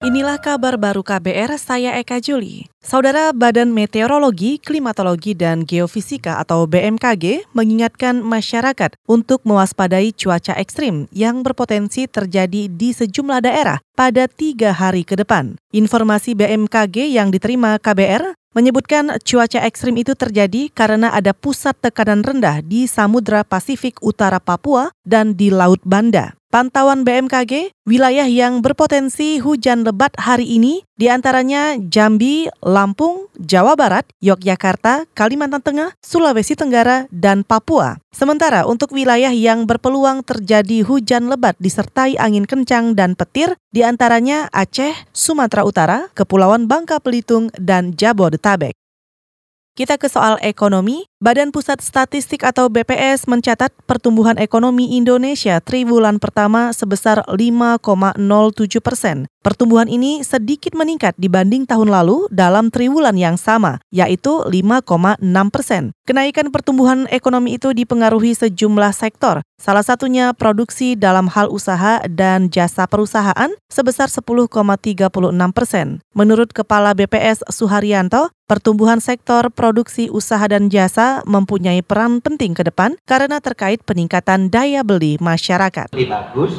Inilah kabar baru KBR, saya Eka Juli. Saudara Badan Meteorologi, Klimatologi, dan Geofisika atau BMKG mengingatkan masyarakat untuk mewaspadai cuaca ekstrim yang berpotensi terjadi di sejumlah daerah pada tiga hari ke depan. Informasi BMKG yang diterima KBR menyebutkan cuaca ekstrim itu terjadi karena ada pusat tekanan rendah di Samudra Pasifik Utara Papua dan di Laut Banda. Pantauan BMKG, wilayah yang berpotensi hujan lebat hari ini di antaranya Jambi, Lampung, Jawa Barat, Yogyakarta, Kalimantan Tengah, Sulawesi Tenggara, dan Papua. Sementara untuk wilayah yang berpeluang terjadi hujan lebat disertai angin kencang dan petir di antaranya Aceh, Sumatera Utara, Kepulauan Bangka Belitung, dan Jabodetabek. Kita ke soal ekonomi. Badan Pusat Statistik atau BPS mencatat pertumbuhan ekonomi Indonesia triwulan pertama sebesar 5,07 persen. Pertumbuhan ini sedikit meningkat dibanding tahun lalu dalam triwulan yang sama, yaitu 5,6 persen. Kenaikan pertumbuhan ekonomi itu dipengaruhi sejumlah sektor, salah satunya produksi dalam hal usaha dan jasa perusahaan sebesar 10,36 persen. Menurut Kepala BPS Suharyanto, pertumbuhan sektor produksi usaha dan jasa mempunyai peran penting ke depan karena terkait peningkatan daya beli masyarakat. Lebih bagus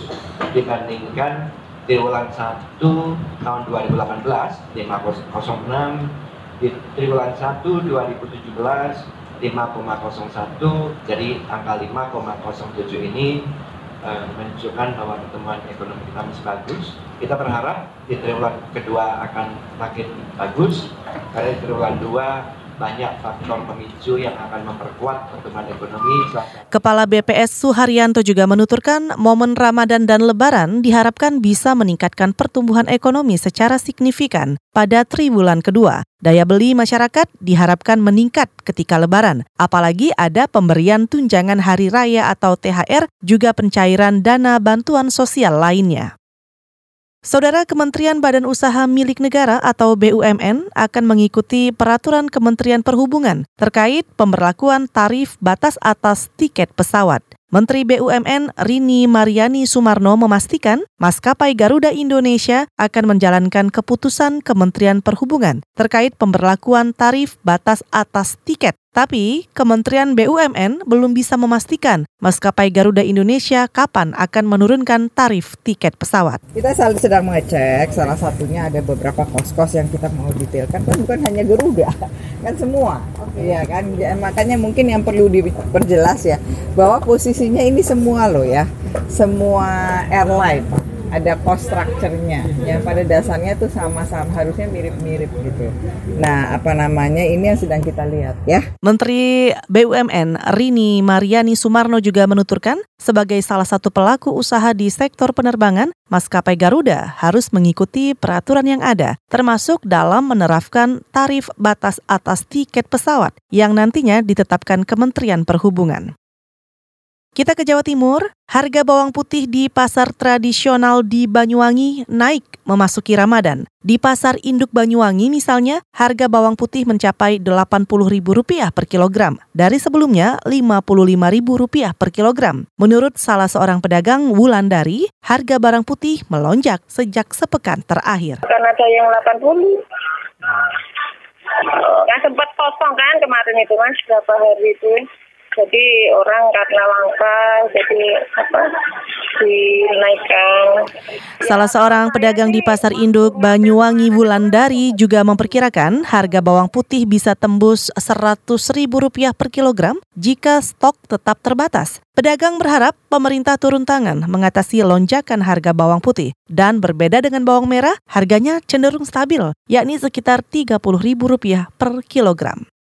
dibandingkan triwulan 1 tahun 2018 506 di triwulan 1 2017 5,01 jadi angka 5,07 ini uh, menunjukkan bahwa pertumbuhan ekonomi kita masih bagus. Kita berharap di triwulan kedua akan makin bagus karena di triwulan 2 banyak faktor pemicu yang akan memperkuat pertumbuhan ekonomi. Kepala BPS Suharyanto juga menuturkan momen Ramadan dan Lebaran diharapkan bisa meningkatkan pertumbuhan ekonomi secara signifikan pada triwulan kedua. Daya beli masyarakat diharapkan meningkat ketika Lebaran, apalagi ada pemberian tunjangan hari raya atau THR juga pencairan dana bantuan sosial lainnya. Saudara Kementerian Badan Usaha Milik Negara atau BUMN akan mengikuti peraturan Kementerian Perhubungan terkait pemberlakuan tarif batas atas tiket pesawat. Menteri BUMN Rini Mariani Sumarno memastikan maskapai Garuda Indonesia akan menjalankan keputusan Kementerian Perhubungan terkait pemberlakuan tarif batas atas tiket tapi Kementerian BUMN belum bisa memastikan maskapai Garuda Indonesia kapan akan menurunkan tarif tiket pesawat. Kita sedang mengecek, salah satunya ada beberapa kos-kos yang kita mau detailkan, kan bukan hanya Garuda, kan semua. Iya okay. kan, ya, makanya mungkin yang perlu diperjelas ya, bahwa posisinya ini semua loh ya, semua airline ada cost structure-nya yang pada dasarnya tuh sama-sama harusnya mirip-mirip gitu. Nah, apa namanya ini yang sedang kita lihat ya. Menteri BUMN Rini Mariani Sumarno juga menuturkan sebagai salah satu pelaku usaha di sektor penerbangan, maskapai Garuda harus mengikuti peraturan yang ada, termasuk dalam menerapkan tarif batas atas tiket pesawat yang nantinya ditetapkan Kementerian Perhubungan. Kita ke Jawa Timur, harga bawang putih di pasar tradisional di Banyuwangi naik memasuki Ramadan. Di pasar induk Banyuwangi misalnya, harga bawang putih mencapai Rp80.000 per kilogram dari sebelumnya Rp55.000 per kilogram. Menurut salah seorang pedagang Wulandari, harga barang putih melonjak sejak sepekan terakhir. Kan ada yang 80. Kan sempat kosong kan kemarin itu mas, berapa hari itu jadi orang karena langka jadi apa dinaikkan. Salah seorang pedagang di pasar induk Banyuwangi Wulandari juga memperkirakan harga bawang putih bisa tembus Rp100.000 per kilogram jika stok tetap terbatas. Pedagang berharap pemerintah turun tangan mengatasi lonjakan harga bawang putih dan berbeda dengan bawang merah, harganya cenderung stabil, yakni sekitar Rp30.000 per kilogram.